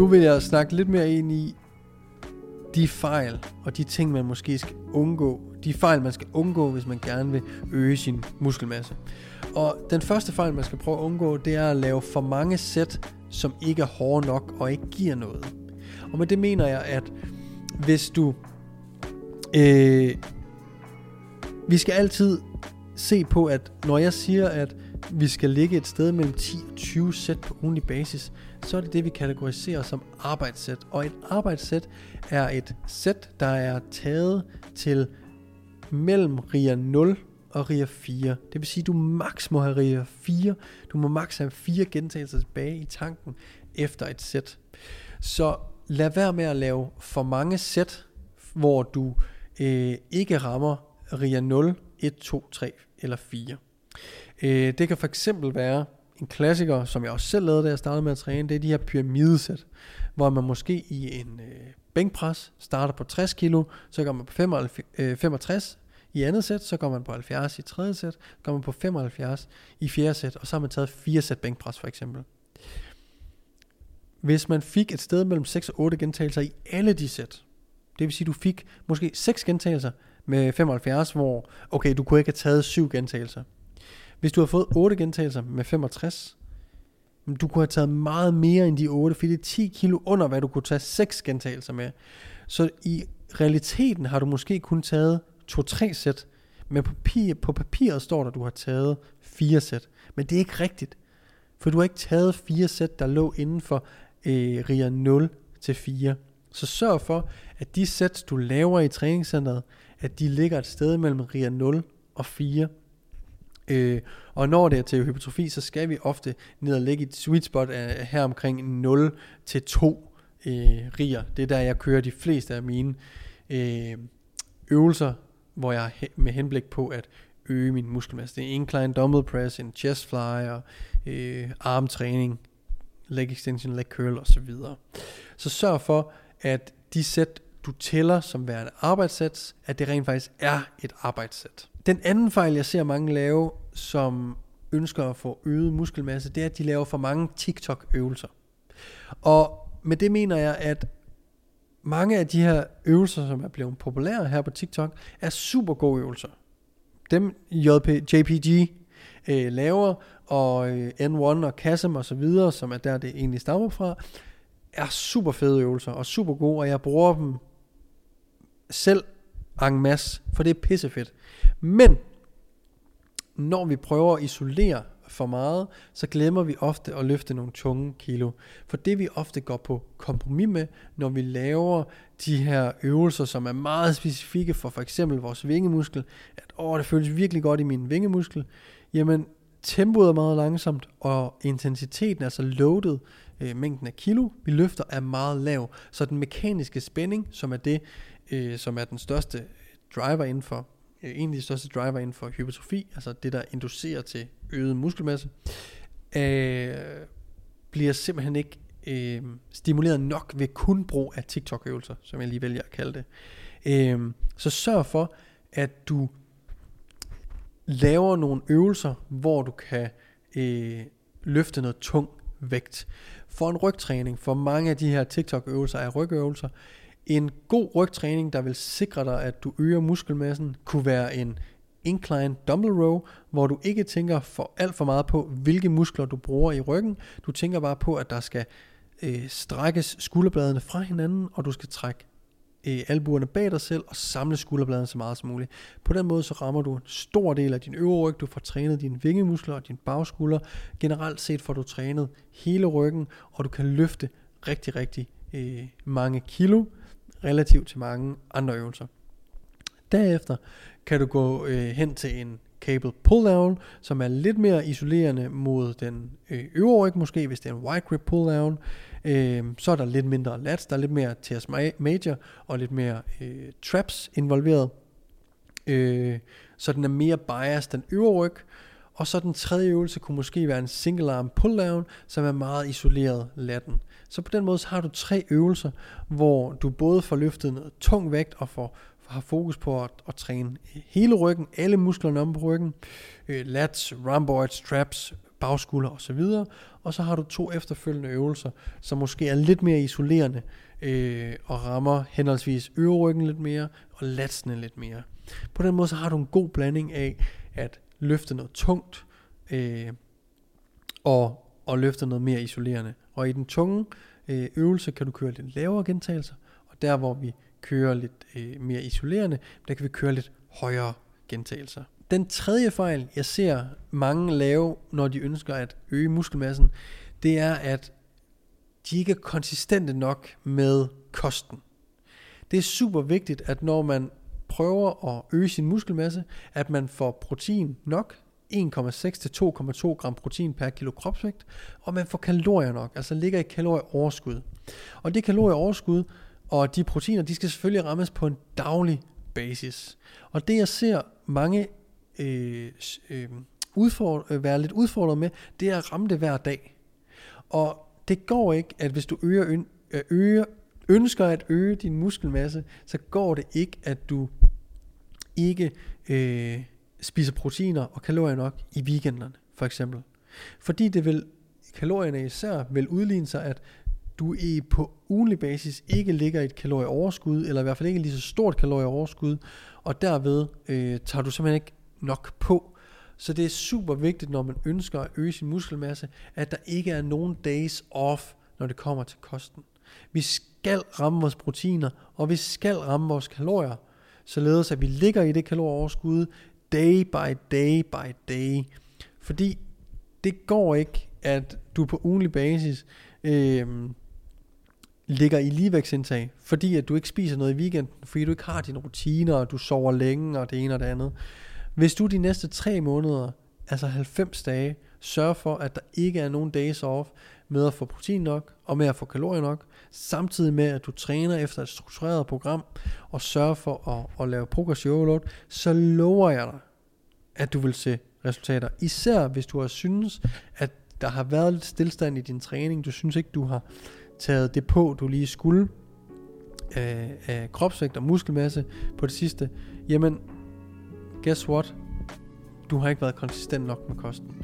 Nu vil jeg snakke lidt mere ind i de fejl og de ting, man måske skal undgå. De fejl, man skal undgå, hvis man gerne vil øge sin muskelmasse. Og den første fejl, man skal prøve at undgå, det er at lave for mange sæt, som ikke er hårde nok og ikke giver noget. Og med det mener jeg, at hvis du... Øh, vi skal altid se på, at når jeg siger, at vi skal ligge et sted mellem 10 og 20 sæt på ugenlig basis, så er det det, vi kategoriserer som arbejdssæt. Og et arbejdssæt er et sæt, der er taget til mellem RIA 0 og RIA 4. Det vil sige, at du maks må have RIA 4. Du må maks have fire gentagelser tilbage i tanken efter et sæt. Så lad være med at lave for mange sæt, hvor du øh, ikke rammer RIA 0, 1, 2, 3 eller 4. Øh, det kan for eksempel være en klassiker, som jeg også selv lavede, da jeg startede med at træne, det er de her pyramidesæt, hvor man måske i en øh, bænkpres starter på 60 kilo, så går man på 55, øh, 65 i andet sæt, så går man på 70 i tredje sæt, så går man på 75 i fjerde sæt, og så har man taget fire sæt bænkpres for eksempel. Hvis man fik et sted mellem 6 og 8 gentagelser i alle de sæt, det vil sige, du fik måske 6 gentagelser med 75, hvor okay, du kunne ikke have taget 7 gentagelser. Hvis du har fået 8 gentagelser med 65, du kunne have taget meget mere end de 8, fordi det er 10 kilo under, hvad du kunne tage 6 gentagelser med. Så i realiteten har du måske kun taget 2-3 sæt, men på, papir, på papiret står der, at du har taget 4 sæt. Men det er ikke rigtigt, for du har ikke taget 4 sæt, der lå inden for øh, RIA 0 til 4. Så sørg for, at de sæt, du laver i træningscenteret, at de ligger et sted mellem RIA 0 og 4. Øh, og når det er til hypertrofi, så skal vi ofte ned og lægge et sweet spot af, her omkring 0 til 2 øh, riger. Det er der, jeg kører de fleste af mine øh, øvelser, hvor jeg med henblik på at øge min muskelmasse. Det er incline dumbbell press, en chest fly og øh, armtræning, leg extension, leg curl osv. Så sørg for, at de sæt, du tæller som værende arbejdssæt, at det rent faktisk er et arbejdssæt. Den anden fejl, jeg ser mange lave, som ønsker at få øget muskelmasse, det er, at de laver for mange TikTok-øvelser. Og med det mener jeg, at mange af de her øvelser, som er blevet populære her på TikTok, er super gode øvelser. Dem JP, JPG øh, laver, og øh, N1 og Kasim og så videre, som er der, det egentlig stammer fra, er super fede øvelser og super gode, og jeg bruger dem selv en masse, for det er pissefedt. Men når vi prøver at isolere for meget, så glemmer vi ofte at løfte nogle tunge kilo. For det vi ofte går på kompromis med, når vi laver de her øvelser, som er meget specifikke for for eksempel vores vingemuskel, at åh, det føles virkelig godt i min vingemuskel, jamen tempoet er meget langsomt, og intensiteten, altså loaded, øh, mængden af kilo, vi løfter, er meget lav. Så den mekaniske spænding, som er det, øh, som er den største driver inden for Øh, en af de største driver inden for hypertrofi, altså det der inducerer til øget muskelmasse, øh, bliver simpelthen ikke øh, stimuleret nok ved kun brug af TikTok-øvelser, som jeg lige vælger at kalde det. Øh, så sørg for, at du laver nogle øvelser, hvor du kan øh, løfte noget tung vægt. For en rygtræning, for mange af de her TikTok-øvelser er rygøvelser, en god rygtræning, der vil sikre dig, at du øger muskelmassen, kunne være en incline dumbbell row, hvor du ikke tænker for alt for meget på, hvilke muskler du bruger i ryggen. Du tænker bare på, at der skal øh, strækkes skulderbladene fra hinanden, og du skal trække øh, albuerne bag dig selv og samle skulderbladene så meget som muligt. På den måde så rammer du en stor del af din øvre ryg, du får trænet dine vingemuskler og din bagskulder. Generelt set får du trænet hele ryggen, og du kan løfte rigtig, rigtig øh, mange kilo relativt til mange andre øvelser. Derefter kan du gå øh, hen til en cable pull down, som er lidt mere isolerende mod den øh, øvre ryg måske, hvis det er en wide grip pull down. Øh, så er der lidt mindre lats, der er lidt mere TS major og lidt mere øh, traps involveret. Øh, så den er mere biased den øvre ryg. Og så den tredje øvelse kunne måske være en single arm pull down, som er meget isoleret latten. Så på den måde så har du tre øvelser, hvor du både får løftet noget tung vægt og får, har fokus på at, at træne hele ryggen, alle musklerne om på ryggen, øh, lats, rhomboids, traps, bagskulder osv. Og så har du to efterfølgende øvelser, som måske er lidt mere isolerende øh, og rammer henholdsvis øverryggen lidt mere og latsene lidt mere. På den måde så har du en god blanding af at løfte noget tungt øh, og, og løfte noget mere isolerende. Og i den tunge øh, øvelse kan du køre lidt lavere gentagelser, og der hvor vi kører lidt øh, mere isolerende, der kan vi køre lidt højere gentagelser. Den tredje fejl, jeg ser mange lave, når de ønsker at øge muskelmassen, det er, at de ikke er konsistente nok med kosten. Det er super vigtigt, at når man prøver at øge sin muskelmasse, at man får protein nok, 1,6 til 2,2 gram protein per kilo kropsvægt, og man får kalorier nok, altså ligger i kalorieoverskud. Og det kalorieoverskud og de proteiner, de skal selvfølgelig rammes på en daglig basis. Og det jeg ser mange øh, øh, udfordre, øh, være lidt udfordret med, det er at ramme det hver dag. Og det går ikke, at hvis du øger, øh, øger, ønsker at øge din muskelmasse, så går det ikke, at du ikke øh, spiser proteiner og kalorier nok i weekenderne, for eksempel. Fordi det vil, kalorierne især vil udligne sig, at du i på ugenlig basis ikke ligger i et kalorieoverskud, eller i hvert fald ikke lige så stort kalorieoverskud, og derved øh, tager du simpelthen ikke nok på. Så det er super vigtigt, når man ønsker at øge sin muskelmasse, at der ikke er nogen days off, når det kommer til kosten. Vi skal ramme vores proteiner, og vi skal ramme vores kalorier, således at vi ligger i det kalorieoverskud day by day by day. Fordi det går ikke, at du på ugenlig basis øh, ligger i ligevægtsindtag, fordi at du ikke spiser noget i weekenden, fordi du ikke har dine rutiner, og du sover længe, og det ene og det andet. Hvis du de næste tre måneder, altså 90 dage, sørger for, at der ikke er nogen days off med at få protein nok, og med at få kalorier nok, samtidig med, at du træner efter et struktureret program, og sørger for at, at lave progressive overload, så lover jeg dig, at du vil se resultater. Især hvis du har synes, at der har været lidt stillstand i din træning, du synes ikke, du har taget det på, du lige skulle, af, af kropsvægt og muskelmasse på det sidste, jamen, guess what? Du har ikke været konsistent nok med kosten.